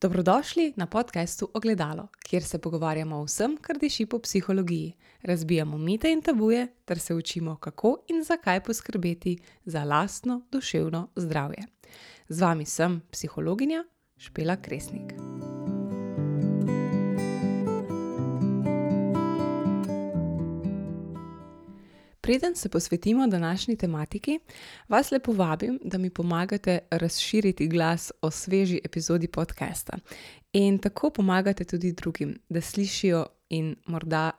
Dobrodošli na podkastu Ogledalo, kjer se pogovarjamo o vsem, kar diši po psihologiji. Razbijamo mite in tabuje, ter se učimo, kako in zakaj poskrbeti za lastno duševno zdravje. Z vami sem psihologinja Špela Kresnik. Preden se posvetimo današnji tematiki, vas lepo vabim, da mi pomagate razširiti glas o sveži epizodi podcasta in tako pomagate tudi drugim, da slišijo in morda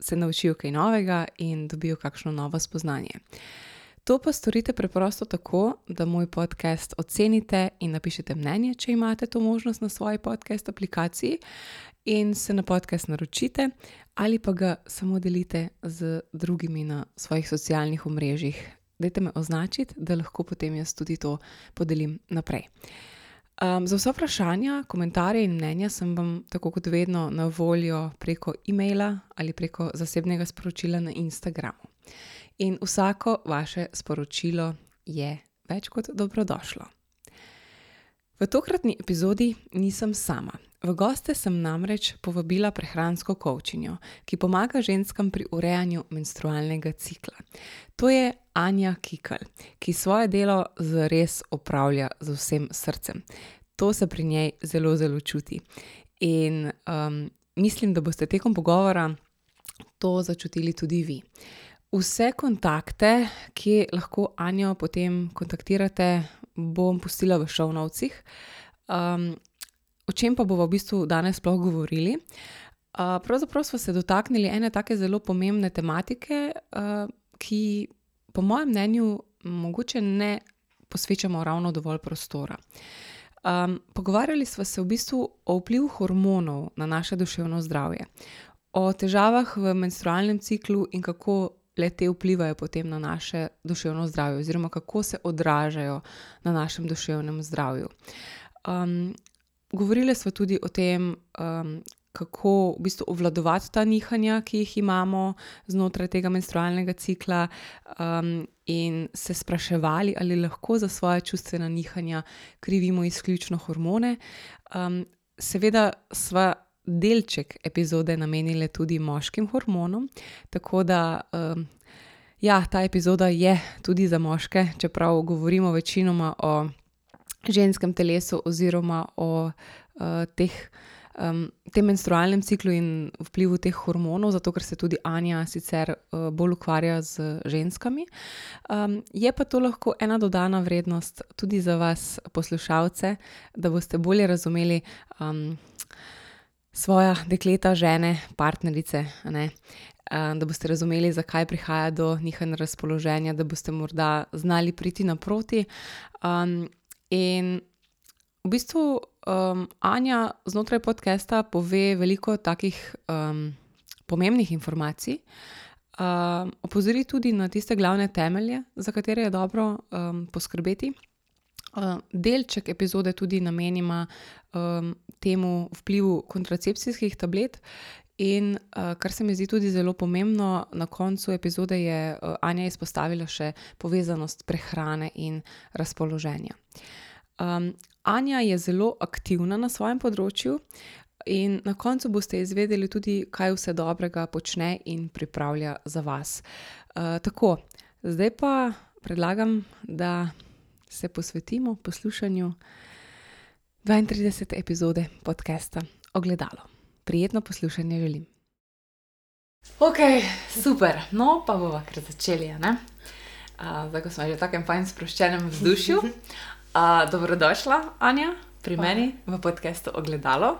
se naučijo kaj novega in dobijo kakšno novo spoznanje. To pa storite preprosto tako, da moj podcast ocenite in napišete mnenje, če imate to možnost na svoji podcast aplikaciji, in se na podcast naročite, ali pa ga samo delite z drugimi na svojih socialnih omrežjih. Dajte me označiti, da lahko potem jaz tudi to podelim naprej. Um, za vse vprašanja, komentarje in mnenja sem vam, tako kot vedno, na voljo preko e-maila ali preko zasebnega sporočila na Instagramu. In vsako vaše sporočilo je več kot dobrodošlo. V tokratni epizodi nisem sama. V goste sem namreč povabila prehransko kočinjo, ki pomaga ženskam pri urejanju menstrualnega cikla. To je Anja Kikl, ki svoje delo zares opravlja z vsem srcem. To se pri njej zelo, zelo čuti. In um, mislim, da boste tekom pogovora to začutili tudi vi. Vse kontakte, ki lahko Anjo potem kontaktirate, bom pustila v šovnovcih. Um, o čem pa bomo v bistvu danes sploh govorili? Uh, pravzaprav smo se dotaknili ene tako zelo pomembne tematike, uh, ki, po mojem mnenju, mogoče ne posvečamo ravno dovolj prostora. Um, pogovarjali smo se v bistvu o vplivu hormonov na naše duševno zdravje, o težavah v menstrualnem ciklu in kako le te vplivajo potem na naše duševno zdravje, oziroma kako se odražajo na našem duševnem zdravju. Um, govorili smo tudi o tem, um, kako v bistvu obvladovati ta nihanja, ki jih imamo znotraj tega menstrualnega cikla, um, in se spraševali, ali lahko za svoje čustvena nihanja krivimo izključno hormone. Um, seveda, sva delček epizode namenili tudi moškim hormonom. Tako da, um, ja, ta epizoda je tudi za moške, čeprav govorimo večinoma o ženskem telesu oziroma o uh, teh. Um, tem menstrualnem ciklu in vplivu teh hormonov, zato ker se tudi Anja sicer uh, bolj ukvarja z ženskami. Um, je pa to lahko ena dodana vrednost tudi za vas, poslušalce, da boste bolje razumeli. Um, svoje dekleta, žene, partnerice. Ne? Da boste razumeli, zakaj prihaja do njihovega razpoloženja, da boste morda znali priti naproti. Um, in v bistvu um, Anja znotraj podcasta pove veliko takih um, pomembnih informacij, um, opozori tudi na tiste glavne temelje, za katere je dobro um, poskrbeti. Uh, delček epizode tudi namenima um, temu vplivu kontracepcijskih tablet. In uh, kar se mi zdi tudi zelo pomembno, na koncu epizode je uh, Anja izpostavila še povezanost prehrane in razpoloženja. Um, Anja je zelo aktivna na svojem področju, in na koncu boste izvedeli tudi, kaj vse dobrega počne in pripravlja za vas. Uh, tako, zdaj pa predlagam, da se posvetimo poslušanju 32. epizode podcasta Ogledalo. Prijetno poslušanje želim. Ok, super, no pa bomo kar začeli. Zdaj, ko smo že v takem fajn sproščenem vzdušju. Uh, dobrodošla, Anja, pri Hvala. meni v podkastu Ogledalo.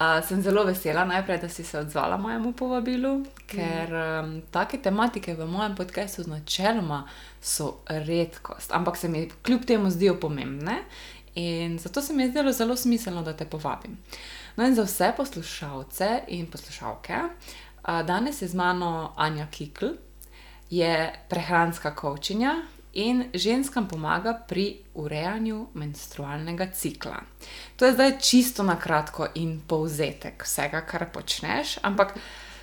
Uh, sem zelo vesela, najprej, da si se odzvala mojemu povabilu, ker um, take tematike v mojem podkastu načeloma so redkost, ampak se mi kljub temu zdijo pomembne in zato se mi je zdelo zelo smiselno, da te povabim. No, in za vse poslušalce in poslušalke, danes je z mano Anja Kikl, je prehranska kočinja, in ženskam pomaga pri urejanju menstrualnega cikla. To je zdaj čisto na kratko in povzetek vsega, kar počneš, ampak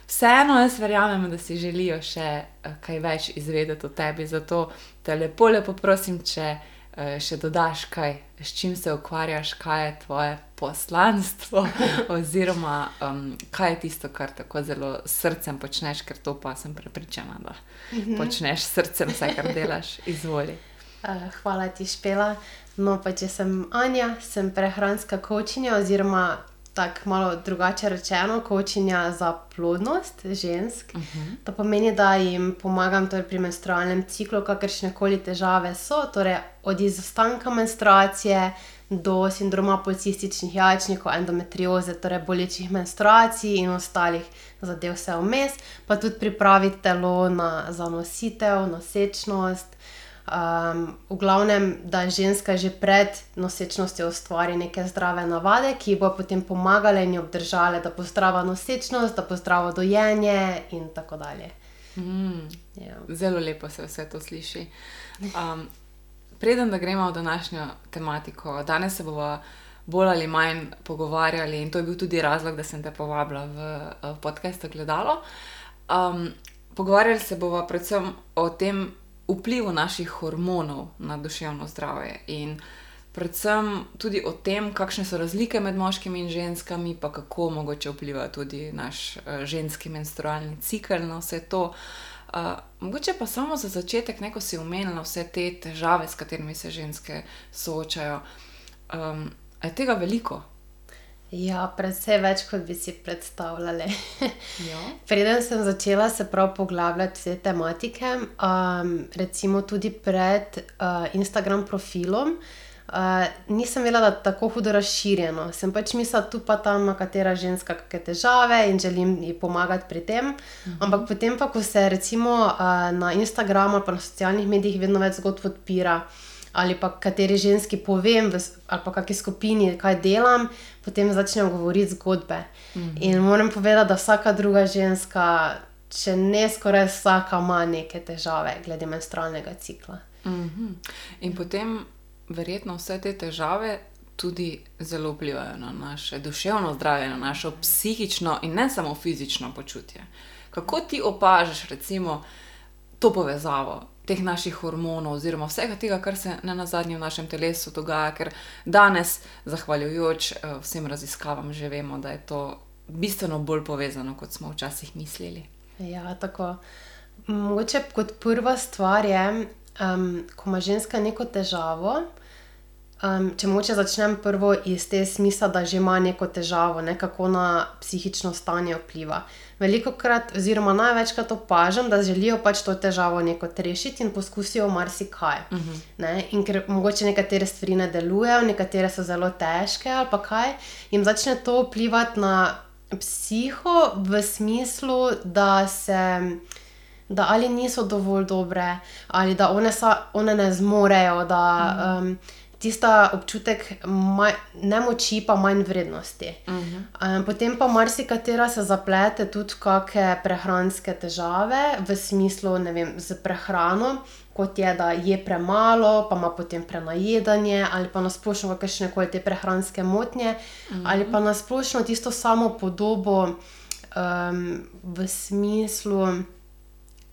vseeno jaz verjamem, da si želijo še kaj več izvedeti o tebi. Zato te lepo, lepo prosim, če še dodaš, kaj, s čim se ukvarjaš, kaj je tvoje poslanstvo, oziroma um, kaj je tisto, kar tako zelo srcem počneš, ker to pa sem prepričana, da mm -hmm. počneš srcem vse, kar delaš, izvoli. Uh, hvala ti, Špela. No, pa če sem Anja, sem prehranska kočinja, oziroma tako malo drugače rečeno, kočinja za plodnost žensk. Uh mhm. -huh. To pomeni, da jim pomagam torej pri menstrualnem ciklu, kakršne koli težave so, torej od izostanka menstruacije do sindroma policističnih jajčnikov, endometrioze, torej bolečih menstruacij in ostalih zadev, vse vmes, pa tudi pripraviti telo na zanositev, nosečnost. V glavnem, da ženska že pred nosečnostjo ustvari neke zdrave navade, ki bo potem pomagale in jo obdržale, da bo zdrava nosečnost, da bo zdravo dojenje in tako dalje. Mm, ja. Zelo lepo se vse to sliši. Um, preden da gremo v današnjo tematiko, danes se bomo bolj ali manj pogovarjali, in to je bil tudi razlog, da sem te povabila v, v podcast Gledalo. Um, pogovarjali se bomo predvsem o tem, vplivu naših hormonov na duševno zdravje in predvsem tudi o tem, kakšne so razlike med moškimi in ženskami, pa kako mogoče vpliva tudi naš uh, ženski menstrualni cikl na vse to. Uh, mogoče pa samo za začetek, neko si omenila vse te težave, s katerimi se ženske soočajo. Um, je tega veliko? Ja, predvsej več, kot bi si predstavljali. Ja. Preden sem začela se prav poglabljati te tematike, um, recimo tudi pred uh, Instagram profilom, uh, nisem vedela, da je tako hudo razširjeno. Sem pač mislila, tu pa tam ima katera ženska kakšne težave in želim ji pomagati pri tem. Mhm. Ampak potem, pa, ko se recimo uh, na Instagramu ali na socialnih medijih vedno več zgodb odpira ali pa kateri ženski povem, ali pa kakšni skupini, kaj delam, potem začnem govoriti zgodbe. Mm -hmm. In moram povedati, da vsaka druga ženska, če ne skoraj vsaka, ima neke težave glede menstrualnega cikla. Mm -hmm. In potem verjetno vse te težave. Tudi zelo vplivajo na naše duševno zdravje, na našo psihično in ne samo fizično počutje. Kako ti opažaš, recimo, to povezavo teh naših hormonov, oziroma vsega tega, kar se na zadnje v našem telesu dogaja, ker danes, zahvaljujoč uh, vsem raziskavam, že vemo, da je to bistveno bolj povezano, kot smo včasih mislili. Ja, tako. Mogoče kot prva stvar je, um, ko ima ženska neko težavo. Um, če moče začnem prvo iz te smisla, da že ima neko težavo, ne, kako na psihično stanje vpliva. Veliko krat, oziroma največkrat opažam, da želijo pač to težavo neko rešiti in poskusijo marsikaj. Uh mhm. -huh. In ker mogoče nekatere stvari ne delujejo, nekatere so zelo težke ali pa kaj, jim začne to vplivati na psiho v smislu, da se. Da ali niso dovolj dobre, ali da one, sa, one ne zmorejo, da um, tista občutek nemoči, pa manj vrednosti. Uh -huh. um, potem pa marsikatera se zaplete tudi kakšne prehranske težave, v smislu, ne vem, z prehrano. Kot je, da je premalo, pa ima potem prenajedanje, ali pa nasplošno kakšne koli te prehranske motnje, mm -hmm. ali pa nasplošno tisto samo podobo um, v smislu,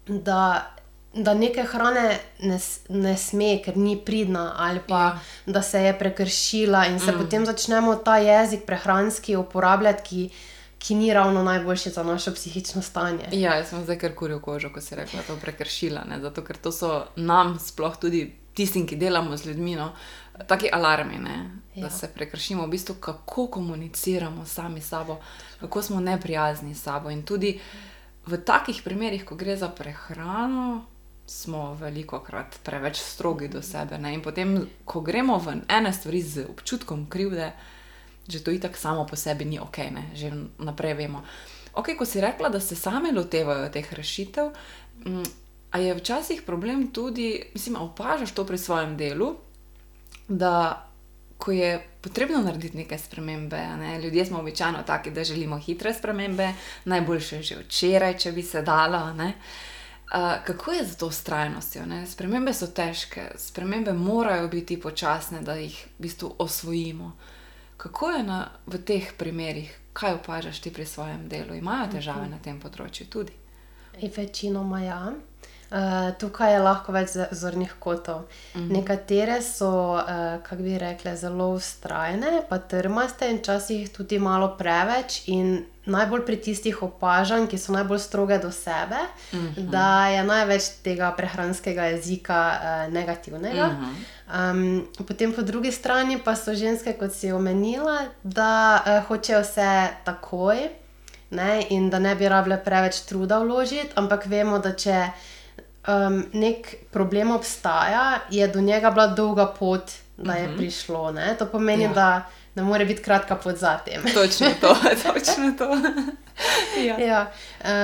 da da neke hrane ne, ne sme, ker ni pridna, ali pa ja. da se je prekršila, in se mm. potem začnemo ta jezik prehranski uporabljati, ki, ki ni ravno najboljši za naše psihično stanje. Ja, jaz sem zdaj kar kuril kožo, ko si rekla, da je to prekršila. Ne? Zato, ker to so nam, sploh tudi tistim, ki delamo z ljudmi, no, taki alarmi. Ja. Da se prekršimo, v bistvu, kako komuniciramo sami s sabo, kako smo neprijazni s sabo. In tudi v takih primerih, ko gre za prehrano, smo veliko krat preveč strogi do sebe. Ne? In potem, ko gremo v ene stvari z občutkom krivde, že to itak samo po sebi ni ok, ne? že naprej vemo. Ok, ko si rekla, da se same lotevajo teh rešitev, mm, a je včasih problem tudi, mislim, opažaš to pri svojem delu, da ko je potrebno narediti neke spremembe, ne? ljudje smo običajno taki, da želimo hitre spremembe, najboljše že včeraj, če bi se dalo. Uh, kako je z to ustrajnostjo? Spremembe so težke, spremembe morajo biti počasne, da jih v bistvu osvojimo. Kako je na, v teh primerih, kaj opažaš ti pri svojem delu? Imajo težave uh -huh. na tem področju tudi? Večinoma ja. Uh, tukaj je lahko več zornih kotov. Mhm. Nekatere so, uh, kako bi rekle, zelo ustrajne, pa trmaste in včasih tudi malo preveč. In najbolj pri tistih opažam, ki so najbolj stroge do sebe, Mhm. da je največ tega prehranskega jezika uh, negativnega. Mhm. Um, potem po drugi strani pa so ženske, kot si omenila, da uh, hočejo vse takoj ne, in da ne bi rabile preveč truda vložiti, ampak vemo, da če um, nek problem obstaja, je do njega bila dolga pot, da je prišlo. Ne. To pomeni, Ja. ja. Da ne more biti kratka pot za tem. Točno to, točno to. ja. Ja,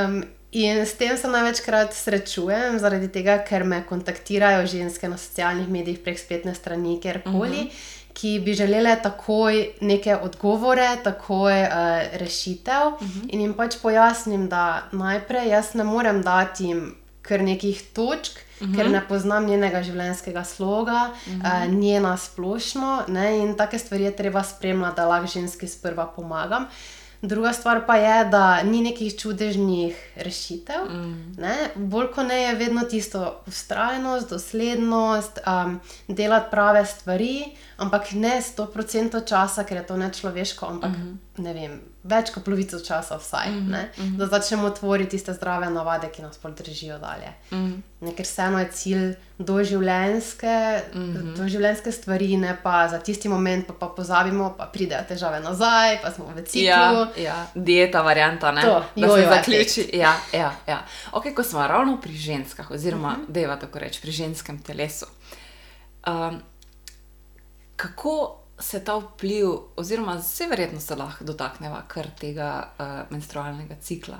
um, in s tem se največkrat srečujem, zaradi tega, ker me kontaktirajo ženske na socialnih medijih prek spletne strani, kjerkoli, uh -huh. ki bi želele takoj neke odgovore, takoj uh, rešitev. Uh -huh. In jim pač pojasnim, da najprej jaz ne morem dati jim kar nekih točk. Uh -huh. Ker ne poznam njenega življenjskega sloga, uh -huh. uh, njena splošno, ne, in take stvari je treba spremljati, da lahko ženski sprva pomagam. Druga stvar pa je, da ni nekih čudežnih rešitev. Mm. Bolj kot ne je vedno tisto ustrajnost, doslednost, um, delati prave stvari, ampak ne 100% časa, ker je to nečloveško, ampak mm -hmm. ne vem, več kot polovico časa vsaj. Mm -hmm. Da začnemo tvoriti tiste zdrave navade, ki nas bolj držijo dalje. Mm -hmm. ne, ker vseeno je cilj doživljenjske, mm -hmm. doživljenjske stvari, ne pa za tisti moment, pa, pa pozabimo, pa pridejo težave nazaj, pa smo v ciklu. Ja, ja, dieta, varianta, ne? To, da se jojo zaključi. Ja, ja, ja. Okay, ko smo ravno pri ženskah, oziroma uh -huh. deva tako reči, pri ženskem telesu. Um, kako se ta vpliv, oziroma vse verjetno se lahko dotakneva kar tega uh, menstrualnega cikla,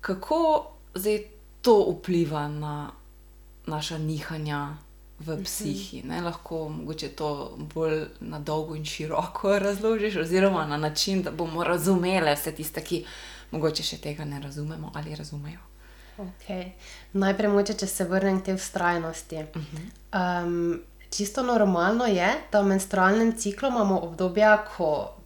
kako zdaj to vpliva na naša nihanja v psihi? Ne? Lahko mogoče to bolj na dolgo in široko razložiš, oziroma na način, da bomo razumeli vse tiste, ki mogoče še tega ne razumemo ali razumejo. Okay. Najprej, moče, če se vrnem k tej ustrajnosti. Uh -huh. um, čisto normalno je, da v menstrualnem ciklu imamo obdobja, ko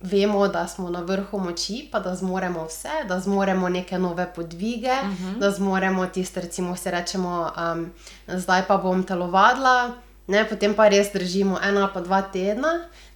vemo, da smo na vrhu moči, pa da zmoremo vse, da zmoremo neke nove podvige, uh -huh. da zmoremo tiste, recimo, se rečemo, um, zdaj pa bom telovadila. Ne, potem pa res držimo eno ali pa dva tedna,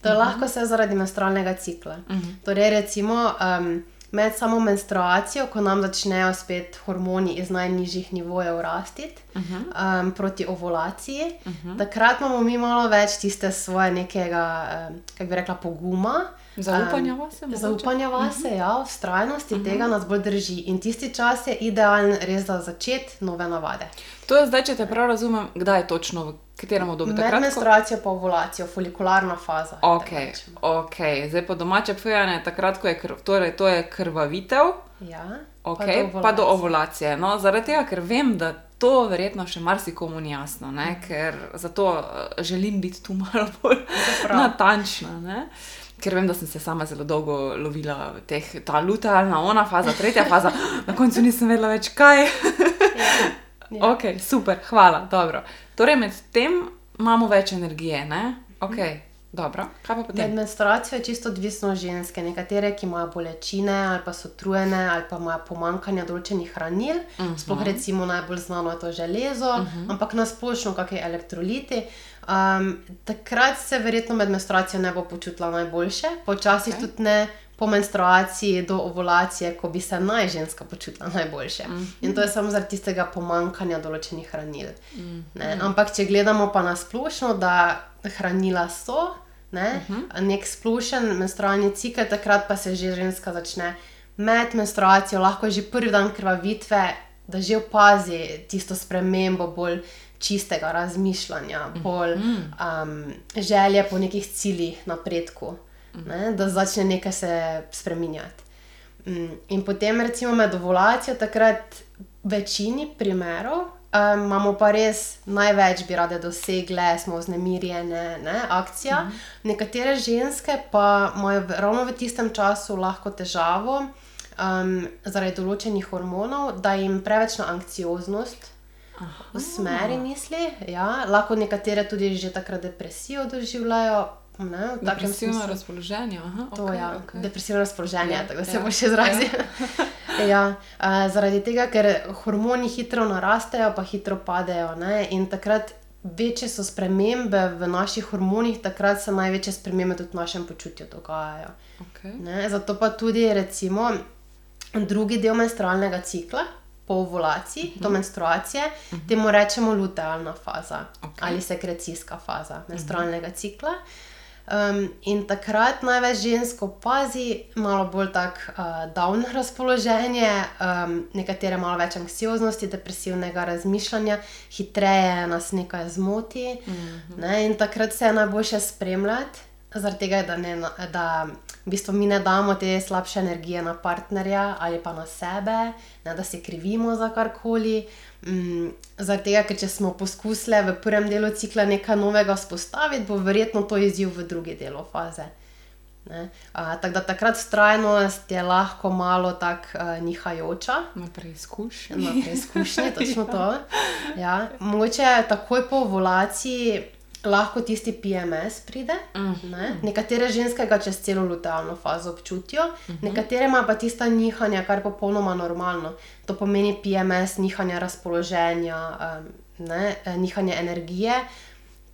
to je uh -huh. lahko vse zaradi menstrualnega cikla. Uh -huh. Torej, recimo, um, med samo menstruacijo, ko nam začnejo spet hormoni iz najnižjih nivojev rasti uh -huh. um, proti ovulaciji, uh -huh. takrat imamo mi malo več tiste svoje nekega, um, kako bi rekla, poguma. Zaupanja vase. Um, zaupanja vase, uh -huh. ja, ustrajnosti uh -huh. tega nas bolj drži. In tisti čas je idealen res za začeti nove navade. To je zdaj, če te prav razumem, kdaj je točno, v katerem obdobju? Med menstruacijo in ovulacijo, folikularna faza. Okay, ok, zdaj po domače povedano, takrat, ko je, krv, torej, to je krvavitev. Ja, okay, pa, do pa do ovulacije. No, zaradi tega, ker vem, da to verjetno še marsikomu ni jasno, ne? ker zato želim biti tu malo bolj natančna. Ne? Ker vem, da sem se sama zelo dolgo lovila teh, ta lutealna, ona faza, tretja faza, na koncu nisem vedela več kaj. Ja. Ok, super, hvala, dobro. Torej, med tem imamo več energije, ne? Ok, dobro. Kaj pa potem? Med menstruacijo je čisto odvisno od ženske. Nekatere, ki imajo bolečine ali pa so trujene ali pa imajo pomankanje določenih hranil, uh -huh. sploh recimo najbolj znano je to železo, uh -huh. ampak nasplošno kakšne elektroliti. Um, takrat se verjetno med menstruacijo ne bo počutila najboljše, počasi okay. tudi ne po menstruaciji do ovulacije, ko bi se naj ženska počutila najboljše. Mm. In to je samo zaradi tistega pomankanja določenih hranil. Mm -hmm. Ampak če gledamo pa na splošno, da hranila so, ne, mm -hmm. nek splošen menstrualni cikel, takrat pa se že ženska začne med menstruacijo, lahko že prvi dan krvavitve, da že opazi tisto spremembo bolj čistega razmišljanja, bolj um, želje po nekih ciljih, napredku, ne, da začne nekaj se spremenjati. In potem, recimo, med ovulacijo, takrat v večini primerov um, imamo pa res največ, bi rade dosegle, smo vznemirjene, ne, akcija. Nekatere ženske pa imajo ravno v tistem času lahko težavo um, zaradi določenih hormonov, da jim preveč na anksioznost v smeri misli. Ja, lahko nekatere tudi že takrat depresijo doživljajo. Ne, Depresivno razpoloženje. Aha, to, okay, ja. okay. Depresivno razpoloženje, ja, tako da ja, se bo še izrazil. Ja. Ja, uh, zaradi tega, ker hormoni hitro narastejo, pa hitro padejo. Ne? In takrat večje so spremembe v naših hormonih, takrat se največje spremembe tudi v našem počutju dogajajo. Okay. Ne? Zato pa tudi, recimo, drugi del menstrualnega cikla, po ovulaciji, uh -huh. do menstruacije, uh -huh. temu rečemo lutealna faza okay. ali sekrecijska faza menstrualnega uh -huh. cikla. In takrat največ žensk opazi malo bolj tako uh, down razpoloženje, um, nekatere malo več anksioznosti, depresivnega razmišljanja, hitreje nas nekaj zmoti. Mm -hmm. ne? In takrat se je najboljše spremljati, zaradi tega, da, ne, da v bistvu mi ne damo te slabše energije na partnerja ali pa na sebe, ne, da se krivimo za karkoli. Mm, zaradi tega, ker če smo poskusili v prvem delu cikla nekaj novega vzpostaviti, bo verjetno to izziv v drugi delu faze. Tako da takrat trajnost je lahko malo tako uh, nihajoča. Na preizkušnji. Na preizkušnji, točno to. Ja. Mogoče takoj po ovulaciji lahko tisti PMS pride. Uh Mhm. -huh. ne? Nekatere ženske ga čez celo lutealno fazo občutijo, uh -huh. nekatere ima pa tista nihanja, kar je popolnoma normalno. To pomeni PMS, nihanje razpoloženja, um, ne? eh, nihanje energije.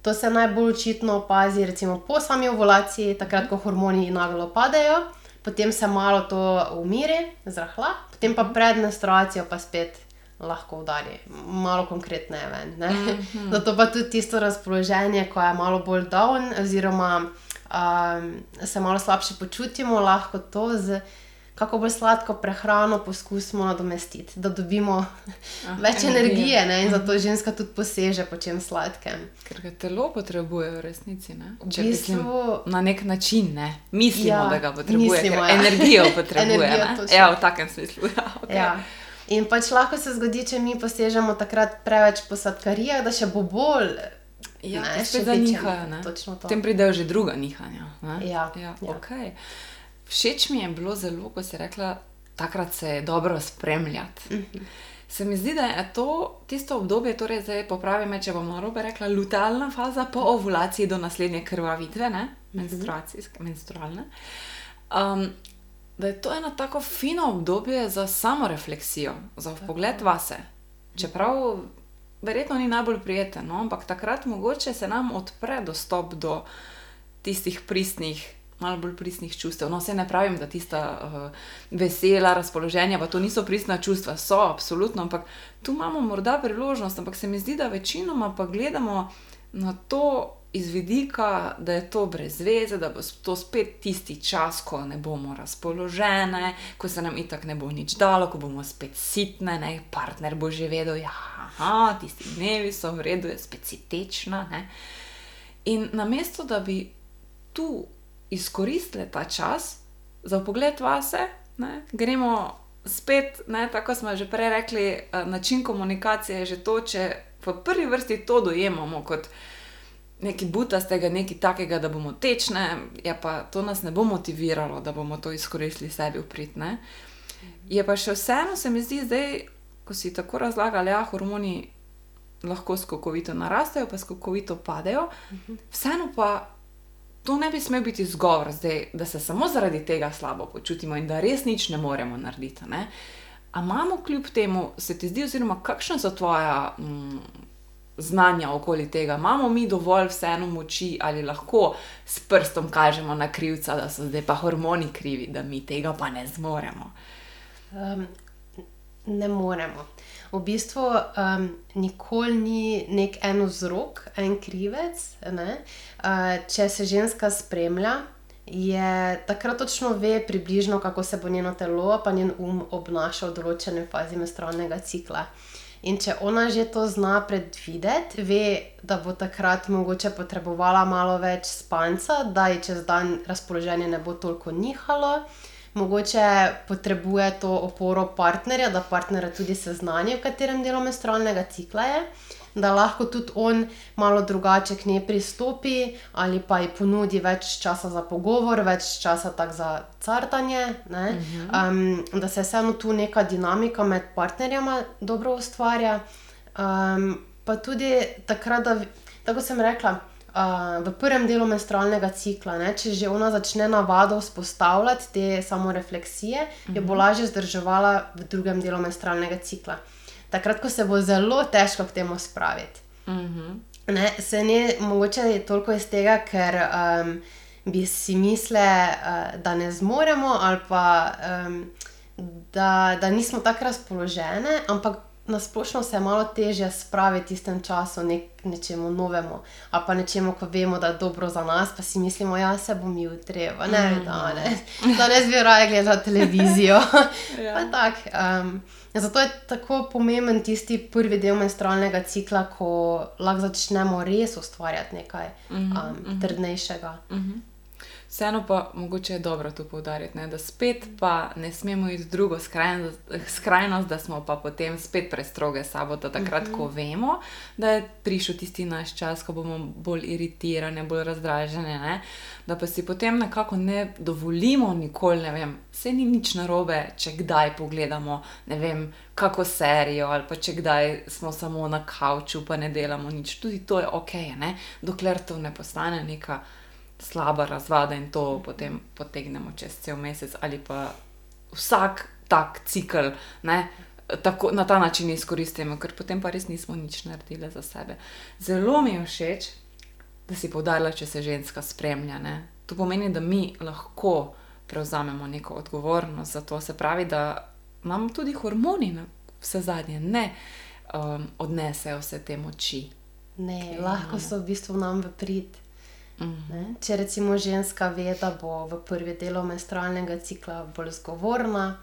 To se najbolj očitno opazi recimo po sami ovulaciji, takrat, ko hormoni naglo padejo, potem se malo to umiri, zrahla, potem pa pred menstruacijo pa spet lahko udari, malo konkretneje ven. Mm -hmm. Zato pa tudi tisto razpoloženje, ko je malo bolj down, oziroma um, se malo slabše počutimo, lahko to z kako bolj sladko prehrano poskusimo nadomestiti, da dobimo Ah, več energije ne? in zato ženska tudi poseže po čem sladkem. Ker ga telo potrebuje v resnici. Ne? V Če mislim, bistvu- na nek način ne. mislimo, Ja, da ga potrebuje, mislimo, ja. energijo potrebuje. Energijo, ne? ja, v takem smislu. Ja, okay. Ja. In pač lahko se zgodi, če mi posežemo takrat preveč po sladkarijah, da še bo bolj. Ja, ne, še zanihajo. Točno to. Potem pridejo že druga nihanja. ne. Ja, ja, ja. Okay. Všeč mi je bilo zelo, ko si rekla, takrat se je dobro spremljati. Mhm. Se mi zdi, da je to tisto obdobje, torej zdaj popravi me, če bom narobe rekla, lutealna faza po ovulaciji do naslednje krvavitve, ne? menstruacijske, menstrualne. Um, da je to eno tako fino obdobje za samorefleksijo, za pogled vase. Čeprav verjetno ni najbolj prijeten, no? ampak takrat mogoče se nam odpre dostop do tistih pristnih. Malo bolj pristnih čustev. No, vse ne pravim, da tista uh, vesela, razpoloženja, pa to niso pristna čustva, so absolutno, ampak tu imamo morda priložnost, ampak se mi zdi, da večinoma pa gledamo na to iz vidika, da je to brez veze, da bo to spet tisti čas, ko ne bomo razpoložene, ko se nam itak ne bo nič dalo, ko bomo spet sitne, ne? partner bo že vedel, ja, tisti dnevi so v redu, je spet si tečna. Ne? In namesto da bi tu izkoristili ta čas za pogled vase, ne, gremo spet, ne, tako smo že prej rekli, eh, način komunikacije je že to, če v prvi vrsti to dojemamo kot nekaj butastega, nekaj takega, da bomo tečne, ja pa to nas ne bo motiviralo, da bomo to izkoristili sebi v prid. Ne. Je pa še vseeno, se mi zdi, zdaj, ko si tako razlagali, ja, hormoni lahko skokovito narastejo, pa skokovito padejo, vseeno pa to ne bi smel biti izgovor, zdaj, da se samo zaradi tega slabo počutimo in da res nič ne moremo narediti. Ne? A imamo kljub temu, se ti zdi, oziroma kakšna so tvoja mm, znanja okoli tega, imamo mi dovolj vseeno moči ali lahko s prstom kažemo na krivca, da so zdaj pa hormoni krivi, da mi tega pa ne zmoremo. Um, ne moremo. V bistvu um, nikoli ni nek en vzrok, en krivec. ne. Uh, če se ženska spremlja, je takrat točno ve približno, kako se bo njeno telo pa njen um obnašal v določeni fazi menstrualnega cikla. In če ona že to zna predvideti, ve, da bo takrat mogoče potrebovala malo več spanca, da ji čez dan razpoloženje ne bo toliko nihalo. Mogoče potrebuje to oporo partnerja, da partnerja tudi seznani, v katerem delu menstrualnega cikla je, da lahko tudi on malo drugače k njej pristopi ali pa ji ponudi več časa za pogovor, več časa tak za cartanje, ne, um, da se vseeno tu neka dinamika med partnerjama dobro ustvarja. Um, pa tudi takrat, da, tako sem rekla, uh, v prvem delu menstrualnega cikla, ne, če že ona začne navado vzpostavljati te samorefleksije, uh -huh. jo bo lažje vzdrževala v drugem delu menstrualnega cikla. Takrat, ko se bo zelo težko k temu spraviti. Uh -huh. ne, se ne, mogoče je toliko iz tega, ker um, bi si mislili, uh, da ne zmoremo, ali pa um, da, da nismo tako razpoložene, ampak na splošno se je malo težje spraviti v tistem času nek, nečemu novemu, ali pa nečemu, ko vemo, da je dobro za nas, pa si mislimo, da ja, se bom jutri, ne, mm. da ne, da ne zbirajo gledati televizijo. ja. tak, um, zato je tako pomemben tisti prvi del menstrualnega cikla, ko lahko začnemo res ustvarjati nekaj um, trdnejšega. Vseeno pa mogoče je dobro to poudariti, da spet pa ne smemo iti v drugo skrajnost, skrajnost, da smo pa potem spet prestroge sabo, da takrat, ko mhm. vemo, da je prišel tisti naš čas, ko bomo bolj iritirani, bolj razdraženi, ne? da pa si potem nekako ne dovolimo nikoli, ne vem, se ni nič narobe, če kdaj pogledamo, ne vem, kako serijo ali pa če kdaj smo samo na kavču, pa ne delamo nič. Tudi to je ok, ne? dokler to ne postane neka slaba razvada in to potem potegnemo čez cel mesec ali pa vsak tak cikl. Ne? Tako, na ta način izkoristimo, ker potem pa res nismo nič naredili za sebe. Zelo mi je všeč, da si povdarjala, če se ženska spremlja. Ne? To pomeni, da mi lahko prevzamemo neko odgovornost za to. Se pravi, da nam tudi hormoni, na vse zadnje, ne um, odnesejo vse te moči. Ne, lahko so v bistvu nam v prid. -hmm. Če recimo ženska ve, da bo v prvi delu menstrualnega cikla bolj zgovorna,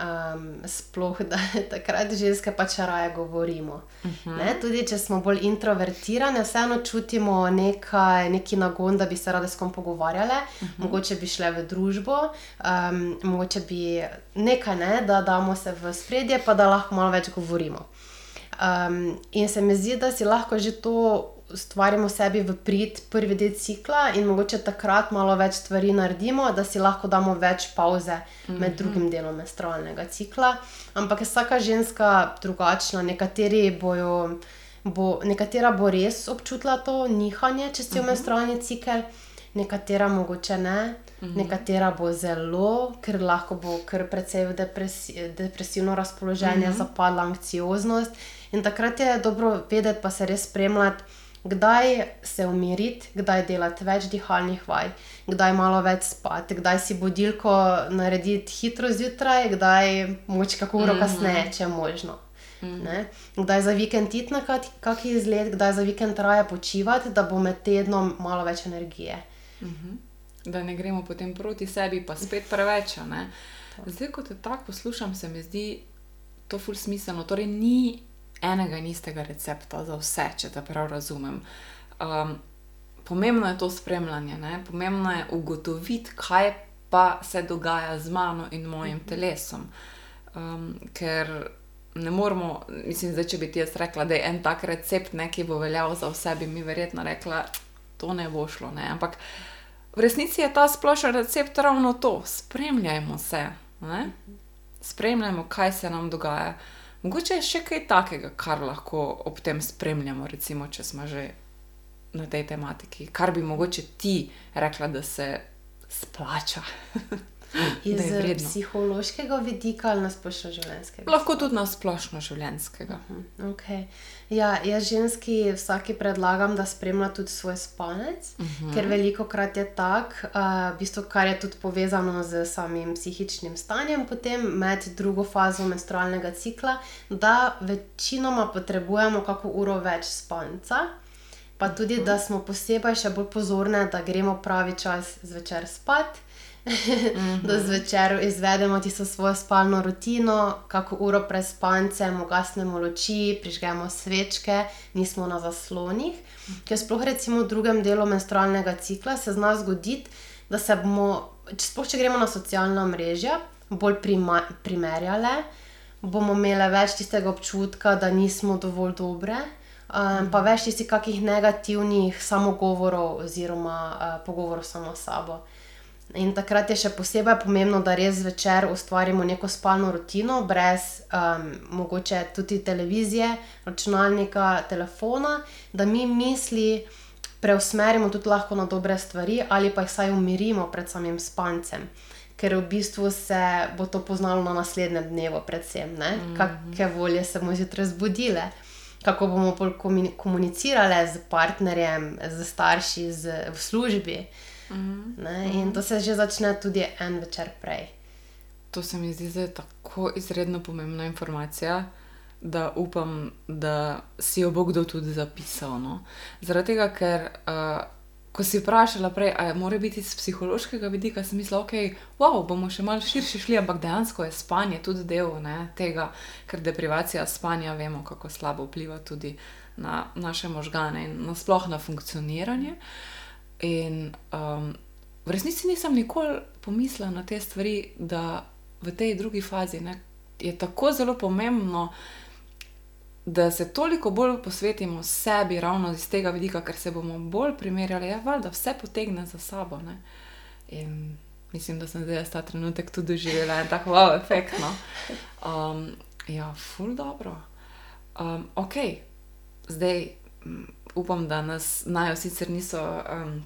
um, sploh da takrat ženske pač raje govorimo. Mm -hmm. Tudi če smo bolj introvertirane, vseeno čutimo nekaj, neki nagon, da bi se rade s kom pogovarjale, mm -hmm. mogoče bi šle v družbo, um, mogoče bi nekaj, ne, da damo se v spredje, pa da lahko malo več govorimo. Um, in se mi zdi, da si lahko že to ustvarimo sebi v prid prvi del cikla in mogoče takrat malo več stvari naredimo, da si lahko damo več pauze med mm -hmm. drugim delom menstrualnega cikla. Ampak je vsaka ženska drugačna, nekateri bojo. Bo, nekatera bo res občutila to nihanje čez cel uh. -huh. menstrualni cikel, nekatera mogoče ne, uh mhm. -huh. nekatera bo zelo, ker lahko bo kar precej v depresi, depresivno razpoloženje, uh mhm. -huh. zapadla anksioznost. In takrat je dobro vedeti, pa se res spremljati kdaj se umiriti, kdaj delati več dihalnih vaj, kdaj malo več spati, kdaj si budilko narediti hitro zjutraj, kdaj moč kako uro kasneje, mm -hmm. če je možno. Ne? Kdaj za vikend iti na kakšen izlet, kdaj za vikend raje počivati, da bo med tednom malo več energije. Mm -hmm. Da ne gremo potem proti sebi, pa spet preveč. Zdaj, ko te tako poslušam, se mi zdi to ful smiselno. Torej, ni enega in istega recepta za vse, če te prav razumem. Um, pomembno je to spremljanje, ne? pomembno je ugotoviti, kaj pa se dogaja z mano in mojim mhm. telesom. Um, ker ne moramo, mislim, da če bi ti jaz rekla, da je en tak recept, ne, ki bo veljal za vse, bi mi verjetno rekla, to ne bo šlo. Ne? Ampak v resnici je ta splošen recept ravno to. Spremljajmo se, ne? Mhm. spremljajmo, kaj se nam dogaja. Mogoče je še kaj takega, kar lahko ob tem spremljamo, recimo, če smo že na tej tematiki, kar bi mogoče ti rekla, da se splača. Iz psihološkega vidika ali na splošno življenjskega? Lahko tudi na splošno življenjskega. Uh mhm, -huh. okay. ja, jaz ženski vsaki predlagam, da spremlja tudi svoj spanec, uh mhm. -huh. ker veliko krat je tako, uh, bistvo, kar je tudi povezano z samim psihičnim stanjem, potem med drugo fazo menstrualnega cikla, da večinoma potrebujemo kako uro več spanca. Pa tudi, da smo posebej še bolj pozorni, da gremo pravi čas zvečer spat, da zvečer izvedemo tisto svojo spalno rutino, kako uro pred spancem, ugasnemo luči, prižgemo svečke, nismo na zaslonih. Ker sploh recimo v drugem delu menstrualnega cikla se zna zgoditi, da se bomo, sploh če gremo na socialna mreža, bolj primerjale, bomo imeli več tistega občutka, da nismo dovolj dobre. Um, pa več tistih kakih negativnih samogovorov oziroma uh, pogovorov samo s sabo. In takrat je še posebej pomembno, da res zvečer ustvarimo neko spalno rutino, brez um, mogoče tudi televizije, računalnika, telefona, da mi misli preusmerimo tudi lahko na dobre stvari, ali pa jih vsaj umirimo pred samim spancem. Ker v bistvu se bo to poznalo na naslednjem dnevu, predvsem, mm -hmm. kakšne volje se bomo zjutraj zbudile, kako bomo komunicirali z partnerjem, z starši, z, v službi. Mm -hmm. In to se že začne tudi en večer prej. To se mi zdi, da je tako izredno pomembna informacija da upam, da si jo bo kdo tudi zapisal. No? Zaradi tega, ker uh, ko si vprašala prej, ali mora biti iz psihološkega vidika, sem mislila, da okay, wow, bomo še malo širše šli, ampak dejansko je spanje tudi del ne, tega, ker deprivacija spanja vemo, kako slabo vpliva tudi na naše možgane in nasplošno na funkcioniranje. In um, v resnici nisem nikoli pomislila na te stvari, da v tej drugi fazi ne, je tako zelo pomembno, da se toliko bolj posvetimo sebi, ravno iz tega vidika, ker se bomo bolj primerjali, ja, da vse potegne za sabo. Ne? In mislim, da sem zdaj ta trenutek tudi doživela in tako wow, efektno. Um, ja, ful dobro. Um, ok, zdaj upam, da nas najo sicer niso. Um,